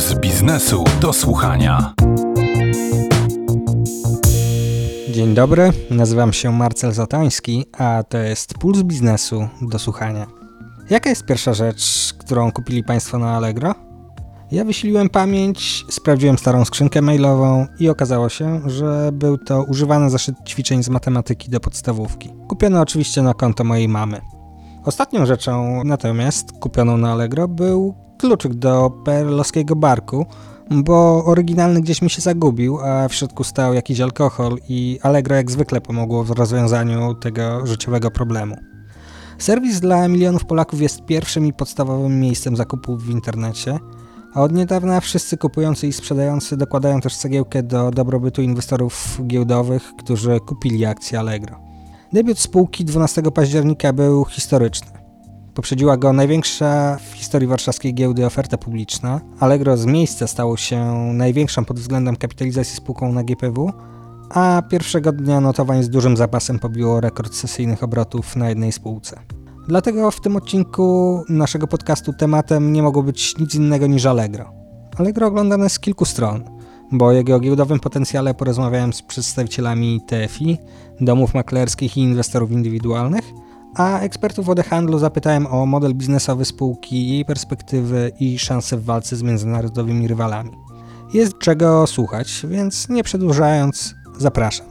Puls biznesu do słuchania. Dzień dobry, nazywam się Marcel Zatański, a to jest Puls biznesu do słuchania. Jaka jest pierwsza rzecz, którą kupili Państwo na Allegro? Ja wysiliłem pamięć, sprawdziłem starą skrzynkę mailową i okazało się, że był to używany zeszyt ćwiczeń z matematyki do podstawówki. Kupiony oczywiście na konto mojej mamy. Ostatnią rzeczą natomiast kupioną na Allegro był kluczyk do perlowskiego barku, bo oryginalny gdzieś mi się zagubił, a w środku stał jakiś alkohol i Allegro jak zwykle pomogło w rozwiązaniu tego życiowego problemu. Serwis dla milionów Polaków jest pierwszym i podstawowym miejscem zakupów w internecie, a od niedawna wszyscy kupujący i sprzedający dokładają też cegiełkę do dobrobytu inwestorów giełdowych, którzy kupili akcje Allegro. Debiut spółki 12 października był historyczny. Poprzedziła go największa w historii warszawskiej giełdy oferta publiczna. Allegro z miejsca stało się największą pod względem kapitalizacji spółką na GPW, a pierwszego dnia notowań z dużym zapasem pobiło rekord sesyjnych obrotów na jednej spółce. Dlatego w tym odcinku naszego podcastu tematem nie mogło być nic innego niż Allegro. Allegro oglądane z kilku stron, bo o jego giełdowym potencjale porozmawiałem z przedstawicielami TFI, domów maklerskich i inwestorów indywidualnych – a ekspertów od handlu zapytałem o model biznesowy spółki, jej perspektywy i szanse w walce z międzynarodowymi rywalami. Jest czego słuchać, więc nie przedłużając, zapraszam.